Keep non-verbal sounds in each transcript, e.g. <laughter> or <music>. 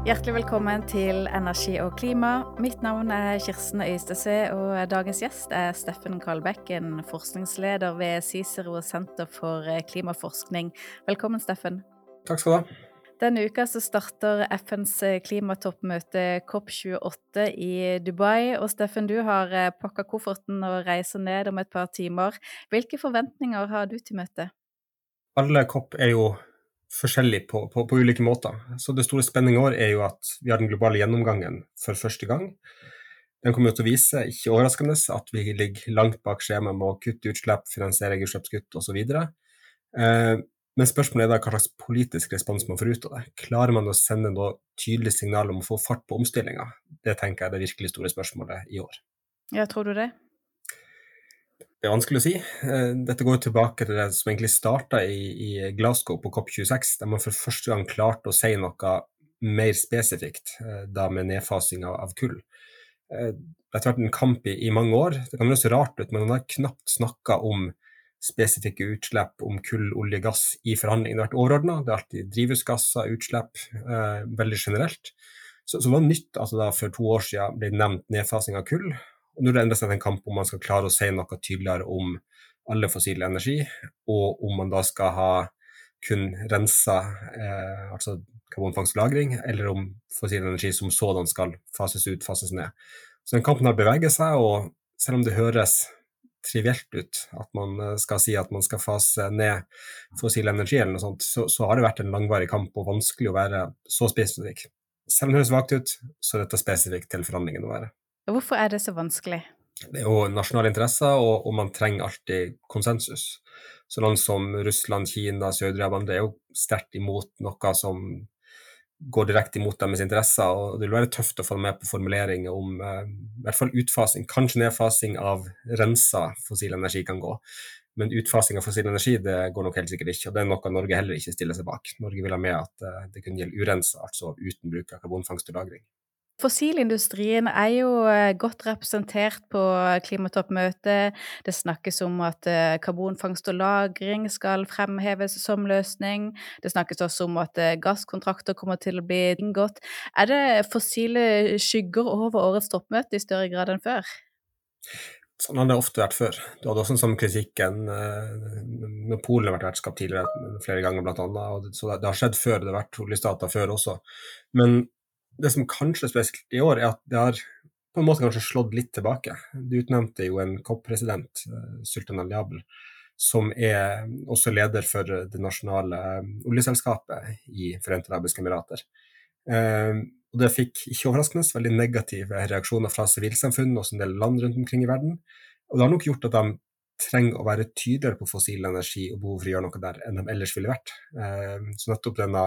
Hjertelig velkommen til Energi og klima. Mitt navn er Kirsten Øystese, og dagens gjest er Steffen Karlbekken, forskningsleder ved Cicero senter for klimaforskning. Velkommen, Steffen. Takk skal du ha. Denne uka så starter FNs klimatoppmøte COP28 i Dubai. Og Steffen, du har pakka kofferten og reiser ned om et par timer. Hvilke forventninger har du til møtet? Alle COP er jo forskjellig på, på, på, ulike måter. Så det store spenningen i år er jo at vi har den globale gjennomgangen for første gang. Den kommer til å vise, ikke overraskende, at vi ligger langt bak skjemaet med å kutte utslipp, finansiere utslippskutt osv. Eh, men spørsmålet er da hva slags politisk respons man får ut av det. Klarer man å sende noe tydelig signal om å få fart på omstillinga? Det tenker jeg er det virkelig store spørsmålet i år. Ja, tror du det? Det er vanskelig å si. Eh, dette går tilbake til det som egentlig starta i, i, Glasgow på COP26, der man for første gang klarte å si noe mer spesifikt, eh, da med nedfasing av, av kull. Eh, det har vært en kamp i, i, mange år. Det kan høres rart ut, men man har knapt snakka om spesifikke utslipp om kull, olje, gass i forhandlingene. Det har vært overordna. Det har alltid drivhusgasser, utslipp, eh, veldig generelt. Så, så det var nytt at det da for to år siden ble nevnt nedfasing av kull. Og nå er det enda seg en kamp om man skal klare å si noe tydeligere om alle fossile energi, og om man da skal ha kun rensa eh, altså karbonfangst og -lagring, eller om fossil energi som sådan skal fases ut, fases ned. Så den kampen har beveget seg, og selv om det høres trivielt ut at man eh, skal si at man skal fase ned fossil energi, eller noe sånt, så, så har det vært en langvarig kamp og vanskelig å være så spesifikk. Selv om det høres vagt ut, så er dette spesifikt til forhandlingene å være. Hvorfor er det så vanskelig? Det er jo nasjonale interesser, og, og man trenger alltid konsensus. Så land som Russland, Kina, Saudi-Arabia er jo sterkt imot noe som går direkte imot deres interesser. og Det vil være tøft å få med på formuleringer om eh, i hvert fall utfasing, kanskje nedfasing av rensa fossil energi kan gå. Men utfasing av fossil energi det går nok helt sikkert ikke, og det er noe Norge heller ikke stiller seg bak. Norge vil ha med at eh, det kunne gjelde urensa, altså uten bruk av karbonfangst og -lagring. Fossilindustrien er jo eh, godt representert på klimatoppmøtet. Det snakkes om at eh, karbonfangst og -lagring skal fremheves som løsning. Det snakkes også om at eh, gasskontrakter kommer til å bli inngått. Er det fossile skygger over årets toppmøte i større grad enn før? Sånn har det ofte vært før. Du hadde også en sånn kritikken når Polen har vært vertskap tidligere flere ganger, blant annet. Så det har skjedd før, det har vært oljestater før også. Men det som kanskje er spesielt i år, er at det har på en måte kanskje slått litt tilbake. Du utnevnte jo en COP-president, eh, Sultan al-Jabel, som er også leder for det nasjonale eh, oljeselskapet i Forente arabiske emirater. Eh, og det fikk ikke overraskende veldig negative reaksjoner fra sivilsamfunn og en del land rundt omkring i verden. Og det har nok gjort at de trenger å være tydeligere på fossil energi og behov for å gjøre noe der enn de ellers ville vært. Så nettopp denne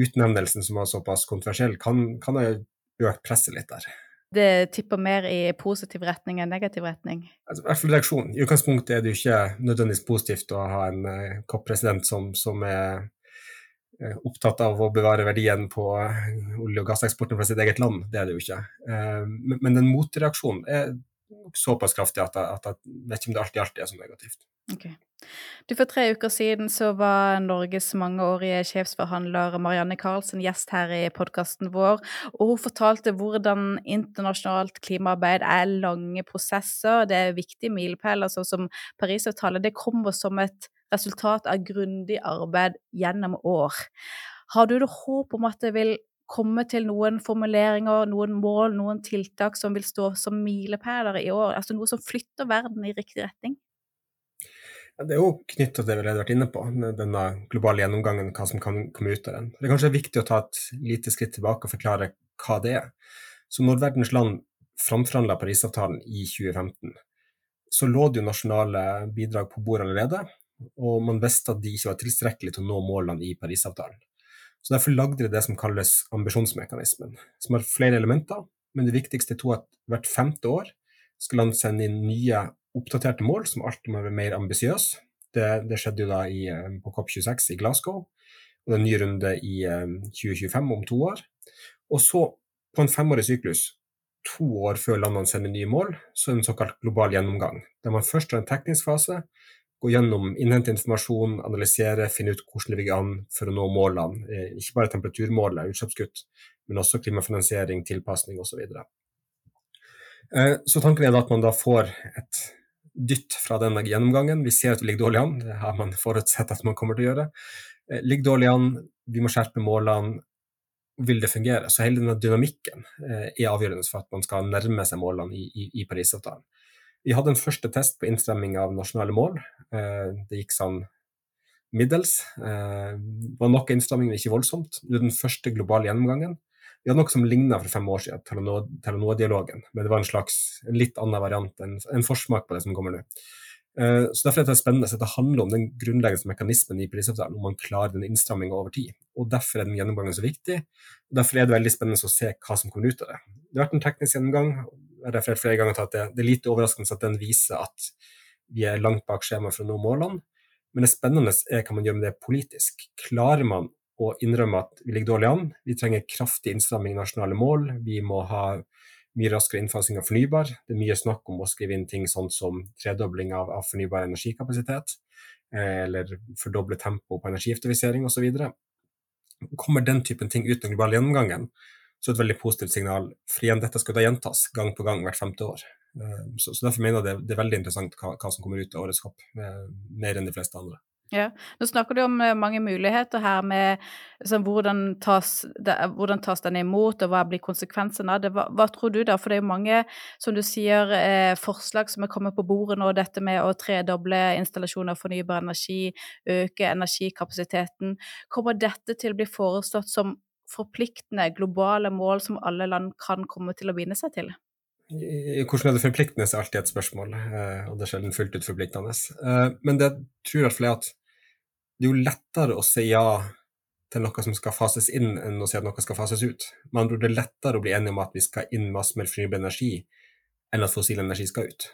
utnevnelsen som var såpass kontroversiell, kan, kan ha økt presset litt der. Det tipper mer i positiv retning enn negativ retning? Altså, I hvert fall reaksjon. I utgangspunktet er det jo ikke nødvendigvis positivt å ha en uh, COP-president som, som, er uh, opptatt av å bevare verdien på uh, olje- og gasseksporten fra sitt eget land. Det er det jo ikke. Men, men, den motreaksjonen er såpass kraftig at jeg, at jeg vet ikke om det alltid, alltid er så negativt. Okay. Du, For tre uker siden så var Norges mangeårige sjefsforhandler Marianne Karlsen gjest her i podkasten vår, og hun fortalte hvordan internasjonalt klimaarbeid er lange prosesser, det er viktige milepæler, sånn som Parisavtalen. Det kommer som et resultat av grundig arbeid gjennom år. Har du noe håp om at det vil komme til noen formuleringer, noen mål, noen tiltak som vil stå som milepæler i år? Altså noe som flytter verden i riktig retning? Det er jo knyttet til det vi har vært inne på, denne globale gjennomgangen, hva som kan komme ut av den. Det er kanskje viktig å ta et lite skritt tilbake og forklare hva det er. Så når verdens land framforhandla Parisavtalen i 2015, så lå det jo nasjonale bidrag på bordet allerede, og man visste at de ikke var tilstrekkelig til å nå målene i Parisavtalen. Så Derfor lagde de det som kalles ambisjonsmekanismen, som har flere elementer, men det viktigste er to at hvert femte år skal land sende inn nye oppdaterte mål, som alltid må være mer ambisiøse. Det, det, skjedde jo da i, eh, på COP26 i Glasgow, og det er en ny runde i 2025 eh, om to år. Og så, på en femårig syklus, to år før landene sender nye mål, så er det en såkalt global gjennomgang, der man først har en teknisk fase, gå gjennom, innhente informasjon, analysere, finne ut hvordan det ligger an for å nå målene. Eh, ikke bare temperaturmålet, utslippskutt, men også klimafinansiering, tilpasning osv. Så. Eh, så tanken er at man da får et dytt fra denne gjennomgangen. Vi ser at vi ligger dårlig an, det har man forutsett at man kommer til å gjøre. Eh, ligger dårlig an, vi må skjerpe målene. Vil det fungere? Så hele denne dynamikken er avgjørende for at man skal nærme seg målene i, i, i Parisavtalen. Vi hadde en første test på innstremming av nasjonale mål. Eh, det gikk sånn middels. Eh, det var nok innstramming, men ikke voldsomt. Det var den første globale gjennomgangen. Vi hadde noe som ligna for fem år siden, Telenor-dialogen, men det var en slags en litt annen variant, en, en forsmak på det som kommer nå. Eh, så Derfor er det spennende. at det handler om den grunnleggende mekanismen i prisavtalen, om man klarer den innstramminga over tid. Og Derfor er den gjennomgangen så viktig. og Derfor er det veldig spennende å se hva som kommer ut av det. Det har vært en teknisk gjennomgang. Jeg har flere ganger at det, det er lite overraskende at den viser at vi er langt bak skjemaet for å nå målene. Men det spennende er hva man gjør med det politisk. Klarer man å innrømme at vi ligger dårlig an, vi trenger kraftig innstramming i nasjonale mål, vi må ha mye raskere innfasing av fornybar. Det er mye snakk om å skrive inn ting sånn som tredobling av, av fornybar energikapasitet, eh, eller fordoble tempo på energieffektivisering osv. Kommer den typen ting ut den globale gjennomgangen, så er det et veldig positivt signal. For igjen, dette skal da gjentas gang på gang hvert femte år. Eh, så, så derfor mener jeg det, det, er veldig interessant hva, hva som kommer ut av årets kopp, eh, mer enn de fleste andre. Ja, Nå snakker du om eh, mange muligheter her med liksom, hvordan, tas, det, hvordan tas den imot, og hva blir konsekvensen av det. Hva, hva, tror du da? For det er jo mange, som du sier, eh, forslag som er kommet på bordet nå. Dette med å tredoble installasjoner av fornybar energi, øke energikapasiteten. Kommer dette til å bli foreslått som forpliktende globale mål som alle land kan komme til å binde seg til? Hvordan er det forpliktende, er alltid et spørsmål, eh, og det er sjelden fullt ut forpliktende. Men det tror jeg er at det er jo lettere å si ja til noe som skal fases inn, enn å si at noe skal fases ut. Det er lettere å bli enige om at vi skal inn masse mer fornybar energi, enn at fossil energi skal ut.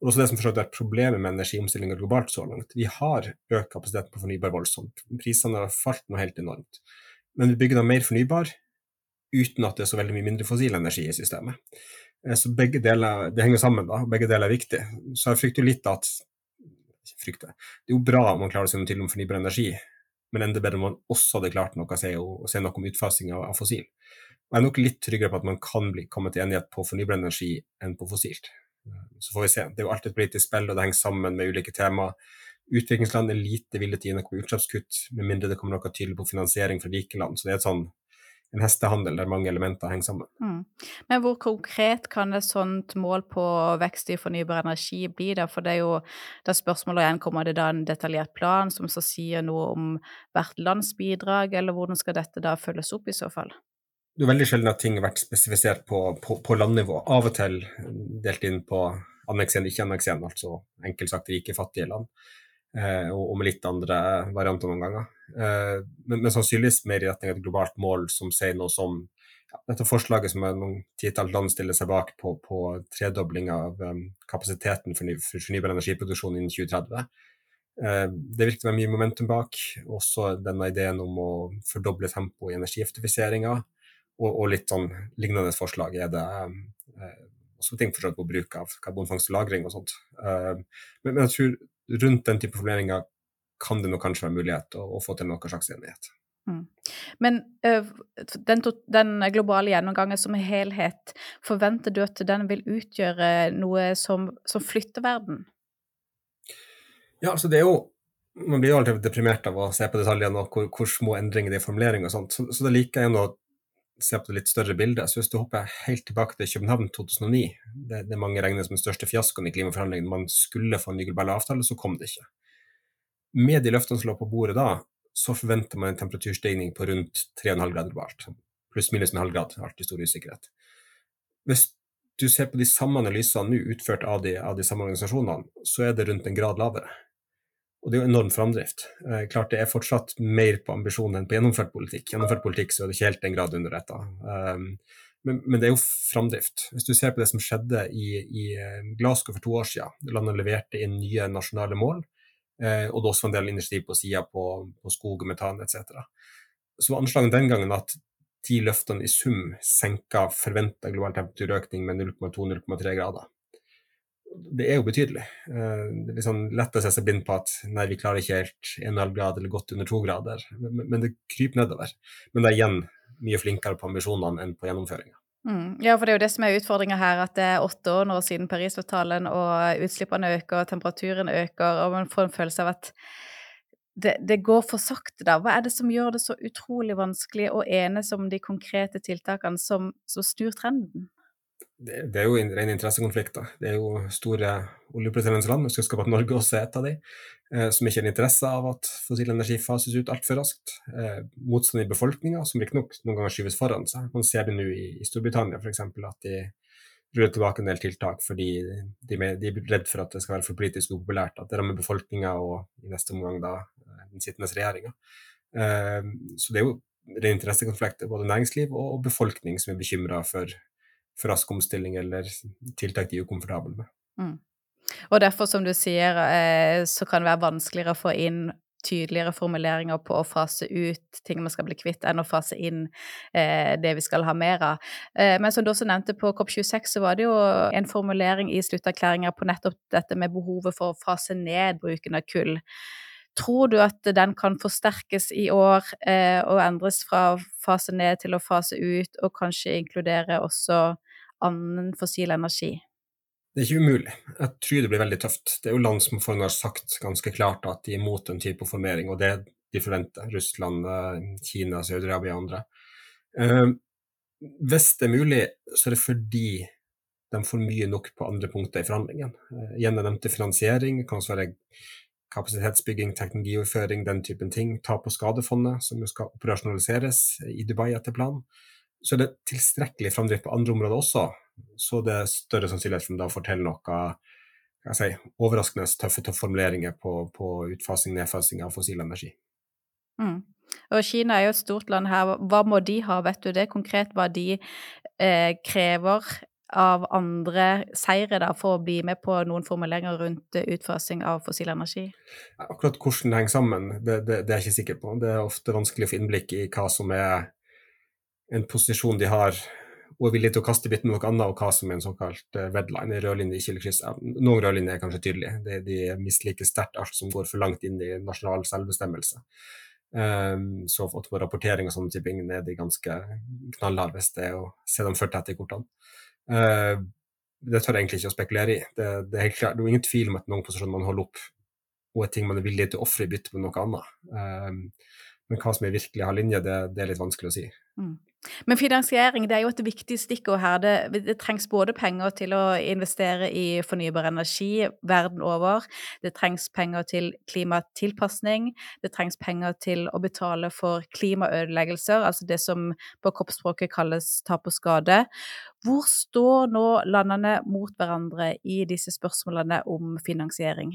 Og også det som har vært problemet med energiomstillinga globalt så langt. Vi har økt kapasiteten på fornybar voldsomt. Prisene har falt noe helt enormt. Men vi bygger da mer fornybar uten at det er så veldig mye mindre fossil energi i systemet. Eh, så begge deler det henger sammen, da. Begge deler er viktig. Så jeg frykter litt at frykte. Det er jo bra om man klarer å se noe til om fornybar energi, men enda bedre om man også hadde klart noe å si, å si noe om utfasing av, av, fossil. Jeg er nok litt tryggere på at man kan bli, komme til enighet på fornybar energi enn på fossilt. Så får vi se. Det er jo alltid et politisk spill, og det henger sammen med ulike temaer. Utviklingsland er lite villige til å gi noe utslippskutt, med mindre det kommer noe tydelig på finansiering fra rike land. Så det er et sånn en hestehandel der mange elementer henger sammen. Mm. Men hvor konkret kan et sånt mål på vekst i fornybar energi bli? Da? For det er jo da spørsmålet igjen kommer det da en detaljert plan som så sier noe om hvert lands bidrag, eller hvordan skal dette da følges opp i så fall? Det er veldig sjelden at ting har vært spesifisert på, på, på landnivå. Av og til delt inn på anneks 1, ikke anneks 1, altså enkelt sagt rike, fattige land. Eh, og med litt andre varianter noen ganger. Eh, men, men, sannsynligvis mer i retning av et globalt mål som sier noe som ja, dette forslaget som noen titall land stiller seg bak på, på tredobling av um, kapasiteten for, for fornybar energiproduksjon innen 2030. Eh, det virker å være mye momentum bak. Også denne ideen om å fordoble tempoet i energieffektiviseringa. Og, og, litt sånn lignende forslag er det også ting for på bruk av karbonfangst og -lagring og sånt. Men, men, jeg tror rundt den type formuleringer kan det nok kanskje være mulighet å, å få til noen slags enighet. Mm. Men ø, den, den, globale gjennomgangen som helhet, forventer du at den vil utgjøre noe som, som flytter verden? Ja, altså det er jo Man blir jo alltid deprimert av å se på detaljene og hvor, hvor små endringer det er i formulering og sånt, så, så det liker jeg å se på det litt større bildet. Så hvis du hopper helt tilbake til København 2009, det, det mange regner som den største fiaskoen i klimaforhandlingene, man skulle få en ny global avtale, så kom det ikke med de løftene som lå på bordet da, så forventer man en temperaturstigning på rundt 3,5 grader globalt. Pluss-minus en halv grad, alltid stor usikkerhet. Hvis du ser på de samme analysene nå utført av de, av de samme organisasjonene, så er det rundt en grad lavere. Og det er jo enorm framdrift. Eh, klart det er fortsatt mer på ambisjonen enn på gjennomført politikk. Gjennomført politikk så er det ikke helt en grad under dette. Um, men, men, det er jo framdrift. Hvis du ser på det som skjedde i, i eh, Glasgow for to år siden, landet leverte inn nye nasjonale mål Eh, og det også var en del initiativ på sida på, på, skog og metan etc. Så var anslagene den gangen at de løftene i sum senka forventa global temperaturøkning med 0,2-0,3 grader. Det er jo betydelig. Eh, det er liksom lett å se seg blind på at nei, vi klarer ikke helt 1,5 grad eller godt under 2 grader, men, men det kryper nedover. Men det er igjen mye flinkere på ambisjonene enn på gjennomføringa. Mm. Ja, for det er jo det som er utfordringa her, at det er åtte år nå siden Parisavtalen, og utslippene øker, og temperaturen øker, og man får en følelse av at det, det, går for sakte, da. Hva er det som gjør det så utrolig vanskelig å enes om de konkrete tiltakene som, som snur trenden? Det, det, er jo en ren interessekonflikt. Det er jo store oljeproduserende land, jeg skal huske at Norge også er et av de, eh, som ikke har interesse av at fossil energi fases ut altfor raskt. Eh, motstand i befolkninga, som riktignok noen ganger skyves foran seg. Man ser det nå i, i Storbritannia f.eks. at de ruller tilbake en del tiltak fordi de, de, er redd for at det skal være for politisk upopulært. At det rammer befolkninga og i neste omgang da eh, den sittende regjeringa. Eh, så det er jo ren interessekonflikt, både næringsliv og befolkning som er bekymra for for rask omstilling eller tiltak de er komfortable med. Mm. Og derfor, som du sier, eh, så kan det være vanskeligere å få inn tydeligere formuleringer på å fase ut ting man skal bli kvitt, enn å fase inn eh, det vi skal ha mer av. Eh, men som du også nevnte, på COP26 så var det jo en formulering i slutterklæringa på nettopp dette med behovet for å fase ned bruken av kull. Tror du at den kan forsterkes i år eh, og endres fra fase ned til å fase ut, og kanskje inkludere også annen fossil energi? Det er ikke umulig. Jeg tror det blir veldig tøft. Det er jo land som har sagt ganske klart at de er imot en type formering, og det de forventer. Russland, eh, Kina, Saudi-Arabia og andre. Eh, hvis det er mulig, så er det fordi de får mye nok på andre punkter i forhandlingene. Eh, igjen jeg nevnte finansiering, kan også være kapasitetsbygging, teknologioverføring, den typen ting. Tap- og skadefondet, som jo skal operasjonaliseres i Dubai etter planen så er det tilstrekkelig framdrift på andre områder også, så det er større sannsynlighet for å fortelle noe si, overraskende tøffe, tøffe formuleringer på, på utfasing nedfasing av fossil energi. Mm. Og Kina er jo et stort land her. Hva må de ha, vet du det konkret? Hva de eh, krever av andre seire da, for å bli med på noen formuleringer rundt utfasing av fossil energi? Akkurat hvordan det henger sammen, det, det, det, er jeg ikke sikker på. Det er ofte vanskelig å få innblikk i hva som er en posisjon de har og er villig til å kaste bitt med noe annet, og hva som er en såkalt redline red line, en rødlinje i kildekrysset. Noen rødlinjer er kanskje tydelige, de, de misliker sterkt alt som går for langt inn i nasjonal selvbestemmelse. Um, så at på rapportering og sånne type ting er de ganske knallharde hvis det er å se dem ført etter i kortene. Uh, det tør jeg egentlig ikke å spekulere i. Det, det, er helt klart, det er ingen tvil om at noen posisjoner man holder opp, og er ting man er villig til å ofre i bytte med noe annet. Um, men hva som er virkelig har linje, det, det, er litt vanskelig å si. Mm. Men finansiering det er jo et viktig stikkord her. Det, det, trengs både penger til å investere i fornybar energi verden over, det trengs penger til klimatilpasning, det trengs penger til å betale for klimaødeleggelser, altså det som på kroppsspråket kalles tap og skade. Hvor står nå landene mot hverandre i disse spørsmålene om finansiering?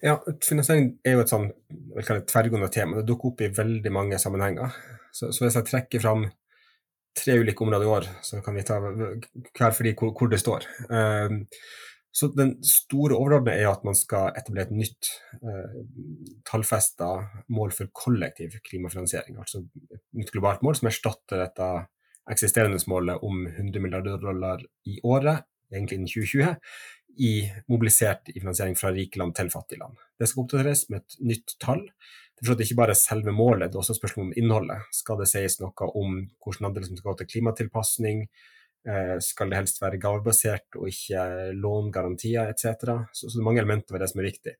Ja, finansiering er jo et sånn tverrgående tema. Det dukker opp i veldig mange sammenhenger. Så, så, hvis jeg trekker fram tre ulike områder i år, så kan vi ta hver for de hvor, hvor det står. Um, så Den store overordnede er at man skal etablere et nytt uh, tallfesta mål for kollektiv klimafinansiering. Altså et nytt globalt mål som erstatter dette eksisterende målet om 100 milliarder dollar i året, egentlig innen 2020, i, mobilisert i finansiering fra rike land til fattige land. Det skal oppdateres med et nytt tall. Det er ikke bare selve målet, det er også spørsmål om innholdet. Skal det sies noe om hvordan andelen som skal gå til klimatilpasning? Eh, skal det helst være gavebasert og ikke lån, garantier etc.? Så, så det er mange elementer ved det som er viktig.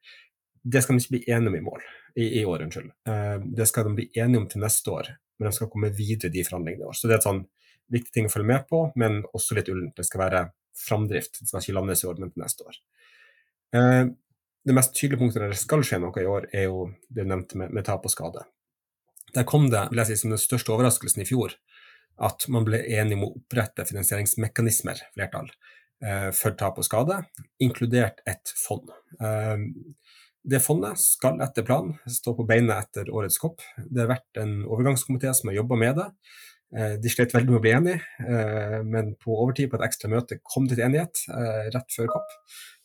Det skal de ikke bli enige om i mål, i, i år. unnskyld. Eh, det skal de bli enige om til neste år, men de skal komme videre i de forhandlingene i år. Så det er et sånn viktig ting å følge med på, men også litt ullent. Det skal være framdrift. Det skal ikke landes i år, men til neste år. Det mest tydelige punktet der det skal skje noe i år, er jo det nevnte med, med tap og skade. Der kom det vil jeg si, som den største overraskelsen i fjor at man ble enig om å opprette finansieringsmekanismer, flertall, eh, for tap og skade, inkludert et fond. Eh, det fondet skal etter planen stå på beina etter årets kopp. Det har vært en overgangskomité som har jobba med det. Eh, de slet veldig med å bli enige, men på overtid på et ekstra møte kom de til enighet rett før COP.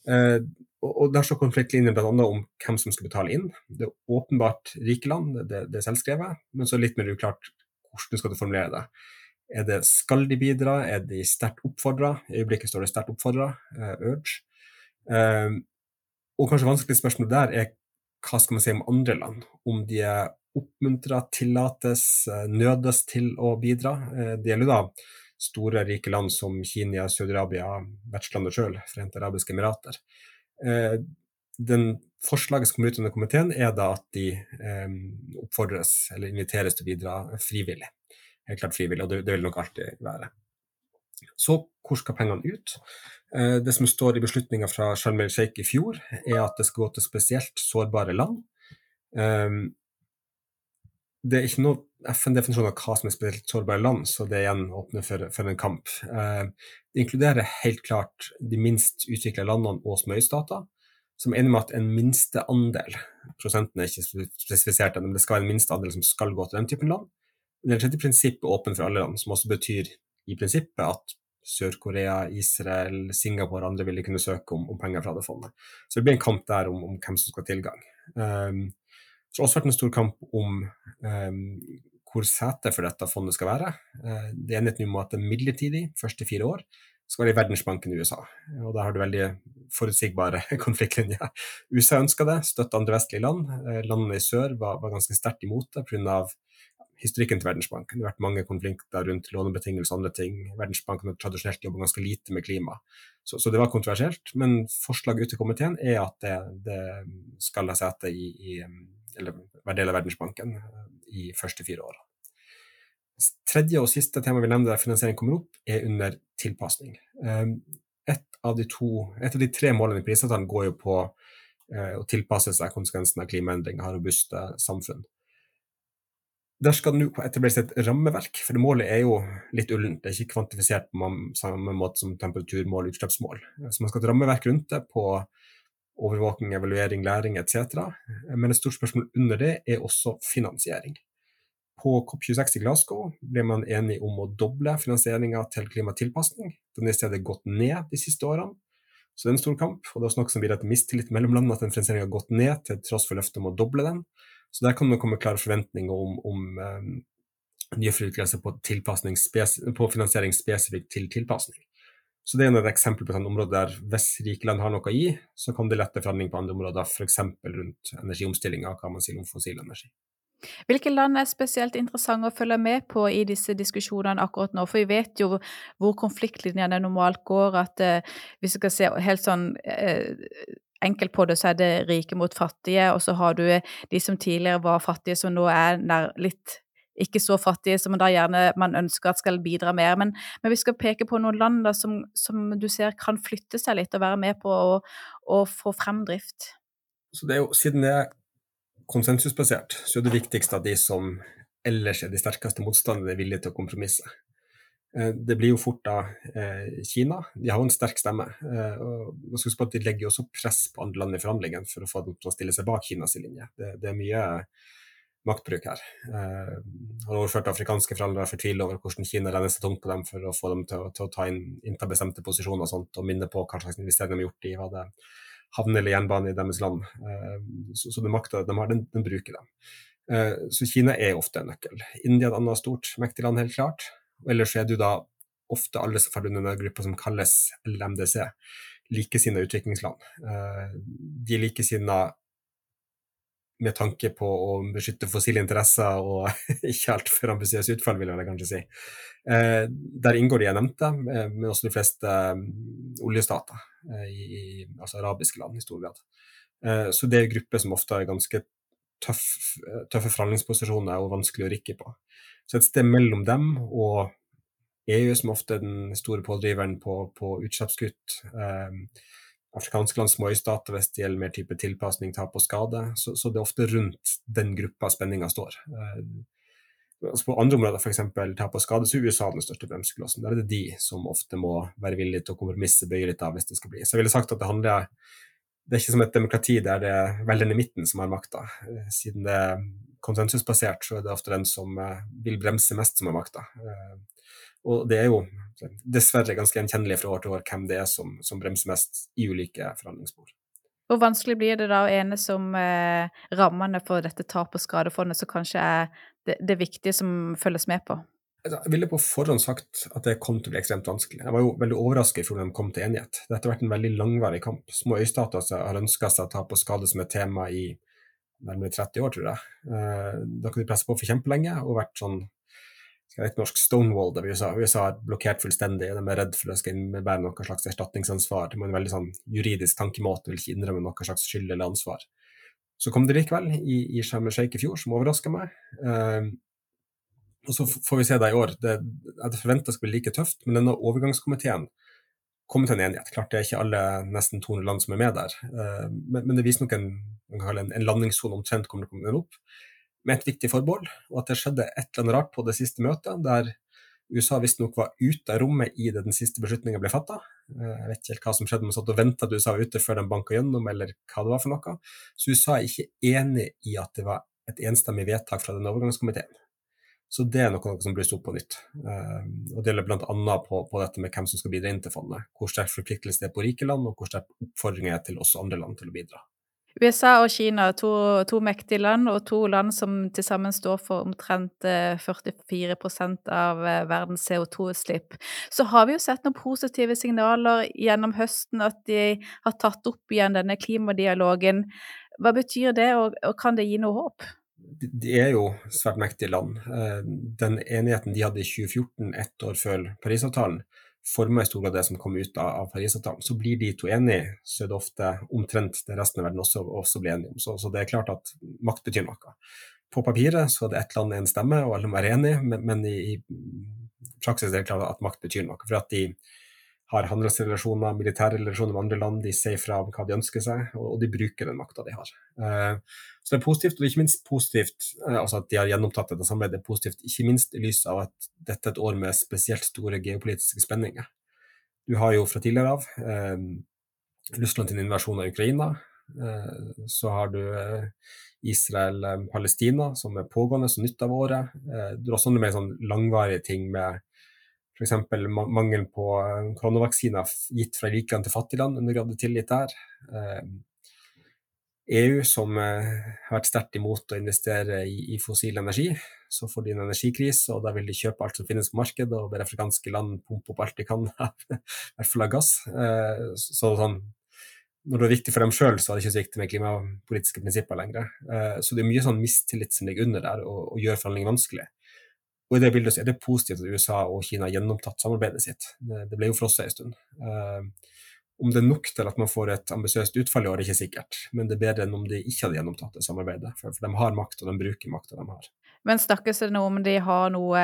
Og Der så konfliktlinjen bl.a. om hvem som skal betale inn. Det er åpenbart rike land, det, det er selvskrevet, men så er litt mer uklart hvordan skal du formulere det. Er det skal de bidra, er de sterkt oppfordra? I øyeblikket står det sterkt oppfordra, urge. Eh, og kanskje vanskelig spørsmål der er hva skal man si om andre land? Om de er oppmuntra, tillates, eh, nødes til å bidra? Eh, det gjelder da store, rike land som Kina, Saudi-Arabia, vertslandet sjøl, Forente arabiske emirater. Eh, den Forslaget som kommer ut under komiteen, er da at de oppfordres eller inviteres til å bidra frivillig. Helt klart frivillig, og det, det vil nok alltid være. Så hvor skal pengene ut? Eh, det som står i beslutninga fra Sharm el Sheikh i fjor, er at det skal gå til spesielt sårbare land. Eh, det er ikke noe FN-definisjon av hva som er spesielt sårbare land, så det igjen åpner for, for en kamp. Eh, det inkluderer helt klart de minst utvikla landene og småøystater, som er enige med at en minsteandel Prosenten er ikke spesifisert, men det skal være en minsteandel som skal gå til den typen land. Det er et prinsipp åpen for alle land, som også betyr i prinsippet at Sør-Korea, Israel, Singapore og andre ville kunne søke om, om, penger fra det fondet. Så det blir en kamp der om, om hvem som skal ha tilgang. Um, det har også vært en stor kamp om eh, hvor setet for dette fondet skal være. Eh, det er enighet om at det er midlertidig, første fire år, skal være i Verdensbanken i USA. Og der har du veldig forutsigbare <laughs> konfliktlinjer. USA ønska det, støtta andre vestlige land. Uh, landene i sør var, var ganske sterkt imot det pga historikken til Verdensbanken. Det har vært mange konflikter rundt lånebetingelser og andre ting. Verdensbanken har tradisjonelt jobbet ganske lite med klima, så, så, det var kontroversielt. Men forslaget ute i komiteen er at det, det skal ha sete i, i, eller være del av Verdensbanken eh, i første fire år. Tredje og siste tema vi nevner der finansiering kommer opp, er under tilpasning. Eh, et av de, to, et av de tre målene i prisavtalen går jo på eh, å tilpasse seg konsekvensene av klimaendringer, og robuste samfunn. Der skal det nå etableres et rammeverk, for målet er jo litt ullent. Det er ikke kvantifisert på samme måte som temperaturmål og utslippsmål. Så man skal ha et rammeverk rundt det på overvåking, evaluering, læring etc. Men et stort spørsmål under det er også finansiering. På COP26 i Glasgow ble man enig om å doble finansieringa til klimatilpasning. Den er i stedet gått ned de siste årene. Så det er en stor kamp, og det er også noe som bidrar til mistillit mellom landene at den finansieringa har gått ned til tross for løftet om å doble den. Så der kan det komme klare forventninger om, om um, nye forutgreielser på, på, finansiering spesifikt til tilpasning. Så det er et eksempel på et område der hvis rike land har noe å gi, så kan det lette forhandling på andre områder, f.eks. rundt energiomstillinga, hva man sier om fossil energi. Hvilke land er spesielt interessante å følge med på i disse diskusjonene akkurat nå? For vi vet jo hvor konfliktlinjene normalt går, at eh, hvis vi skal se helt sånn eh, enkelt på det, så er det rike mot fattige, og så har du de som tidligere var fattige, som nå er litt ikke så fattige, som man da gjerne man ønsker at skal bidra mer. Men, men vi skal peke på noen land da, som, som, du ser kan flytte seg litt og være med på å, å få fremdrift. Så det er jo, Siden det er konsensusbasert, så er det viktigste at de som ellers er de sterkeste motstanderne, er villige til å kompromisse. Eh, det blir jo fort da eh, Kina. De har jo en sterk stemme. Eh, og skal på at De legger jo også press på andre land i forhandlingene for å få dem til å stille seg bak Kinas linje. Det, det er mye maktbruk her. Eh, har overført afrikanske forhandlere fortviler over hvordan Kina renner seg tungt på dem for å få dem til til å ta inn, innta bestemte posisjoner og sånt, og minne på hva slags investeringer de har gjort i hva det havn eller jernbane i deres land. Eh, så, så den makta de har, den, den bruker de. Eh, så Kina er ofte en nøkkel. India er et annet stort, mektig land, helt klart. Ellers er jo da ofte alle som faller under den gruppa som kalles LMDC, likesinnede utviklingsland. Eh, de likesinnede med tanke på å beskytte fossile interesser og <laughs> ikke altfor ambisiøse utfall, vil jeg kanskje si. Eh, der inngår de jeg nevnte, eh, men også de fleste oljestater, i, altså arabiske land i stor grad. Så det er grupper som ofte har ganske tøff, tøffe forhandlingsposisjoner og vanskelig å rikke på. Så et sted mellom dem og EU, som ofte er den store pådriveren på, på utslippskutt, eh, afrikanske land, småøystater hvis det gjelder mer type tilpasning, tap og skade, så, så, det er ofte rundt den gruppa spenninga står. Eh, altså på andre områder, f.eks. tap og skade, så er USA den største bremseklossen. Der er det de som ofte må være villige til å kompromisse, bøye litt av hvis det skal bli. Så jeg ville sagt at det handler det er ikke som et demokrati der det er velgerne i midten som har makta. Eh, siden det er konsensusbasert, så er det ofte den som eh, vil bremse mest, som har makta. Og det er jo dessverre ganske gjenkjennelig fra år til år hvem det er som, som bremser mest i ulike forhandlingsspor. Hvor vanskelig blir det da å enes om eh, rammene for dette tap- og skadefondet, som kanskje er det, det viktige som følges med på? Altså, jeg ville på forhånd sagt at det kom til å bli ekstremt vanskelig. Jeg var jo veldig overrasket i fjor da de kom til enighet. Dette har vært en veldig langvarig kamp. Små øystater har ønska seg å ta på skade som et tema i nærmere 30 år, tror jeg. Eh, da kunne de presse på for kjempelenge og vært sånn et norsk Stonewall der USA. USA er blokkert fullstendig. De er redd for å skal innebære noe slags erstatningsansvar. det er en veldig sånn juridisk tankemåte, vil ikke innrømme noe slags skyld eller ansvar. Så kom det likevel i, i Sharm el Sheikh i fjor, som overraska meg. Eh, og så får vi se det i år. Det, jeg forventa det skulle bli like tøft, men denne overgangskomiteen kom til en enighet. Klart det er ikke alle nesten 200 land som er med der, eh, men, men, det viser nok en, en, en landingssone omtrent kommer til å komme opp med et viktig forbehold, og at det skjedde et eller annet rart på det siste møtet, der USA visstnok var ute av rommet i det den siste beslutningen ble fatta. Eh, jeg vet ikke helt hva som skjedde, man satt og venta at USA var ute før de banka gjennom, eller hva det var for noe. Så USA er ikke enig i at det var et enstemmig vedtak fra den overgangskomiteen. Så det er noe, som blusser opp på nytt. Eh, og Det gjelder bl.a. På, på dette med hvem som skal bidra inn til fondet. Hvor sterk forpliktelse det er på rike land, og hvor sterk oppfordring er til også andre land til å bidra. USA og Kina, to, to, mektige land, og to land som til sammen står for omtrent 44 eh, av eh, verdens CO2-utslipp. Så har vi jo sett noen positive signaler gjennom høsten, at de har tatt opp igjen denne klimadialogen. Hva betyr det, og, og kan det gi noe håp? De er jo svært mektige land. Eh, den enigheten de hadde i 2014, ett år før Parisavtalen, former i stor grad det som kommer ut av, av Parisavtalen. Så blir de to enige, så er det ofte omtrent det resten av verden også, også blir enige om. Så, så, det er klart at makt betyr noe. På papiret så er det ett land, én stemme, og alle må være enige, men, men i, i, praksis er det klart at makt betyr noe. For at de har handelsrelasjoner, militære relasjoner med andre land, de sier fra om hva de ønsker seg, og, de bruker den makta de har. Uh, så det er positivt, og ikke minst positivt uh, altså at de har gjennomtatt dette samarbeidet. Det er positivt, ikke minst i lys av at dette er et år med spesielt store geopolitiske spenninger. Du har jo fra tidligere av uh, Russland til invasjon av Ukraina. så har du Israel-Palestina, som er pågående som nytt av året. du har også mer sånn langvarige ting med f.eks. mangel på eh, koronavaksiner gitt fra rike land til fattige land, undergravde tillit der. EU, eh, e som eh, har vært sterkt imot å investere i, i, fossil energi, så får de en energikrise, og da vil de kjøpe alt som finnes på markedet, og ber afrikanske land pumpe opp alt de kan, <laughs> i hvert fall av gass. Så sånn, når det er viktig for dem sjøl, så er det ikke så viktig med klimapolitiske prinsipper lenger. Så det er mye sånn mistillit som ligger under der, og, og gjør forhandlinger vanskelig. Og i det bildet er det positivt at USA og Kina har gjennomtatt samarbeidet sitt. Det, ble jo frosset en stund. Uh, om det er nok til at man får et ambisiøst utfall i år, er ikke sikkert, men det er bedre enn om de ikke hadde gjennomtatt det samarbeidet. For de har makt, og de bruker makta de har. Men snakkes det noe om de har noe,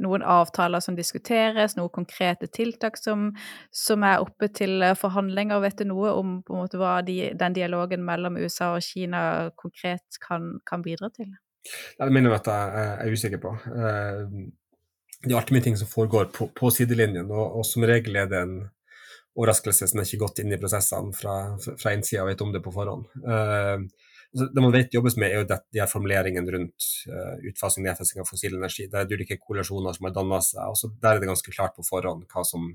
noen avtaler som diskuteres, noen konkrete tiltak som, som, er oppe til forhandlinger? Vet du noe om måte, hva de, den dialogen mellom USA og Kina konkret kan, kan bidra til? Det minner jeg at jeg er usikker på. Eh, det er alltid mye ting som foregår på, på sidelinjen, og, og, som regel er det en overraskelse som er ikke gått inn i prosessene fra, fra innsida og vet om det på forhånd. Uh, det man vet jobbes med, er jo det, de her formuleringene rundt utfasing og nedfasing av fossil energi. Det er ulike koalisjoner som har danna seg. og Der er det ganske klart på forhånd hva som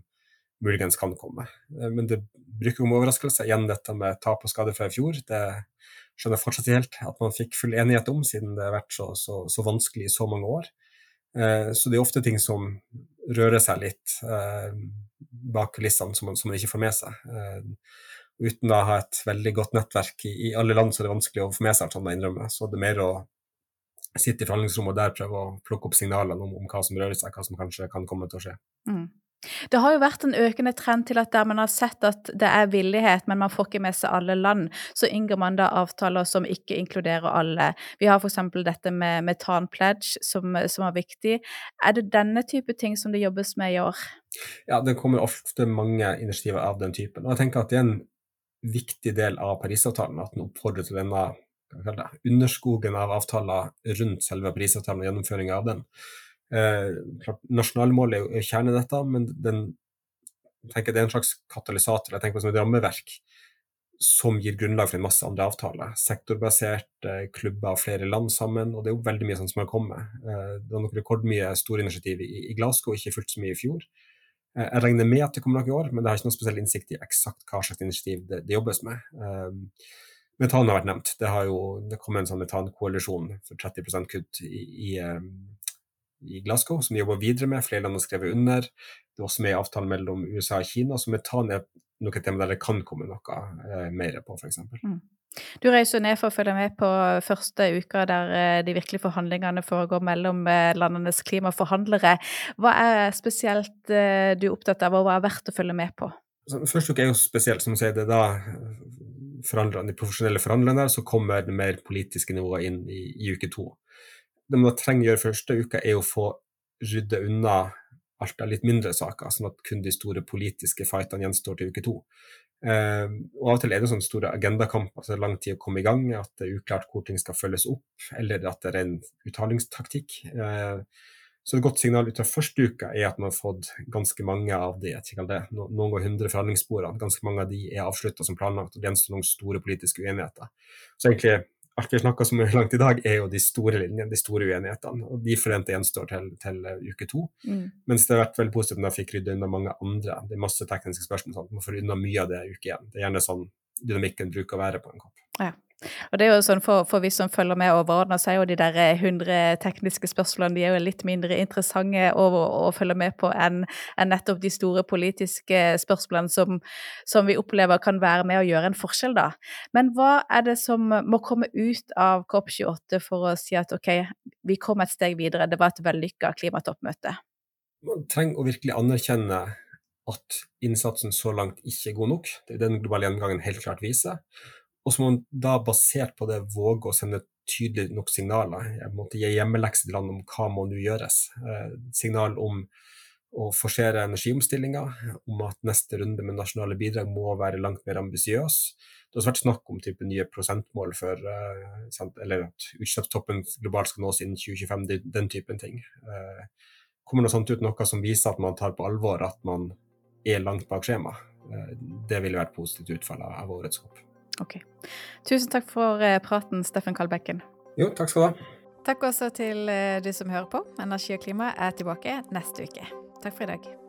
muligens kan komme. Uh, men det bruker om overraskelse. Igjen dette med tap og skade fra i fjor. Det skjønner fortsatt ikke helt at man fikk full enighet om, siden det har vært så, så, så vanskelig i så mange år. Eh, så det er ofte ting som rører seg litt eh, bak kulissene, som, som, man ikke får med seg. Eh, uten å ha et veldig godt nettverk i, i, alle land, så er det vanskelig å få med seg alt sånt, innrømme. Så det er mer å sitte i forhandlingsrommet og der prøve å plukke opp signalene om, om, hva som rører seg, hva som kanskje kan komme til å skje. Mm. Det har jo vært en økende trend til at der man har sett at det er villighet, men man får ikke med seg alle land, så inngår man da avtaler som ikke inkluderer alle. Vi har f.eks. dette med metanpledge, som, som er viktig. Er det denne type ting som det jobbes med i år? Ja, det kommer ofte mange initiativer av den typen. Og jeg tenker at det er en viktig del av Parisavtalen at den oppfordrer til denne underskogen av avtaler rundt selve Parisavtalen og gjennomføringa av den. Eh, Nasjonalmålet er jo kjernen i dette, men den, tenker det er en slags katalysator, jeg tenker på som et rammeverk som gir grunnlag for en masse andre avtaler. Sektorbaserte klubber av flere land sammen, og det er jo veldig mye sånn som har kommet. Eh, det var nok rekordmye store initiativ i Glasgow, ikke fullt så mye i fjor. Eh, jeg regner med at det kommer noe i år, men det har ikke noen spesiell innsikt i eksakt hva slags initiativ det, det jobbes med. Um, metan har vært nevnt. Det har jo det kom en sånn metankoalisjon for 30 kutt i, i i Glasgow, som vi jobber videre med. Flere land har skrevet under. Det er også med i avtalen mellom USA og Kina, så metan er ned noe tema der det kan komme noe eh, mer på, f.eks. Mm. Du reiser ned for å følge med på første uka der eh, de virkelige forhandlingene foregår mellom eh, landenes klimaforhandlere. Hva er spesielt eh, du er opptatt av, og hva er verdt å følge med på? Første uke er jo spesielt, som du sier. Det er da de profesjonelle forhandlerne, der, så kommer det mer politiske nivået inn i, i uke to. Det man trenger å gjøre første uka, er å få rydde unna alt av litt mindre saker, sånn at kun de store politiske fightene gjenstår til uke to. Eh, og Av og til er det sånne store agendakamper, så det er lang tid å komme i gang, at det er uklart hvor ting skal følges opp, eller at det er en uttalingstaktikk. Eh, så et godt signal ut av første uka er at man har fått ganske mange av de det, noen går hundre forhandlingssporene, ganske mange av de er avslutta som planlagt, og det gjenstår noen store politiske uenigheter. Så egentlig alt vi har snakka så langt i dag, er jo de store linjene, de store uenighetene. Og de forente gjenstår til, til uke to. Mm. Mens det har vært veldig positivt når jeg fikk rydda unna mange andre. Det er masse tekniske spørsmål. Sånn. Man får unna mye av det i uke én. Det er gjerne sånn dynamikken bruker å være på en kopp. Ja. Og det er jo sånn for, for vi som følger med overordna, så er jo de der 100 tekniske spørsmålene de er jo litt mindre interessante å, å følge med på enn, en nettopp de store politiske spørsmålene som, som, vi opplever kan være med å gjøre en forskjell, da. Men hva er det som må komme ut av COP28 for å si at ok, vi kom et steg videre, det var et vellykka klimatoppmøte? Man trenger å virkelig anerkjenne at innsatsen så langt ikke er god nok. Det er den globale gjennomgangen helt klart viser. Og så må man da, basert på det, våge å sende tydelige nok signaler. Jeg måtte gi hjemmelekse til land om hva må nå gjøres. Eh, signal om å forsere energiomstillinga, om at neste runde med nasjonale bidrag må være langt mer ambisiøs. Det har også vært snakk om type nye prosentmål for eh, eller at utslippstoppen globalt skal nås innen 2025, den typen ting. Eh, kommer noe sånt ut, noe som viser at man tar på alvor at man er langt bak skjema. Eh, det ville vært positivt utfall av årets COP. Ok. Tusen takk for eh, praten, Steffen Kalbekken. Jo, takk skal du ha. Takk også til du de som hører på. Energi og klima er tilbake neste uke. Takk for i dag.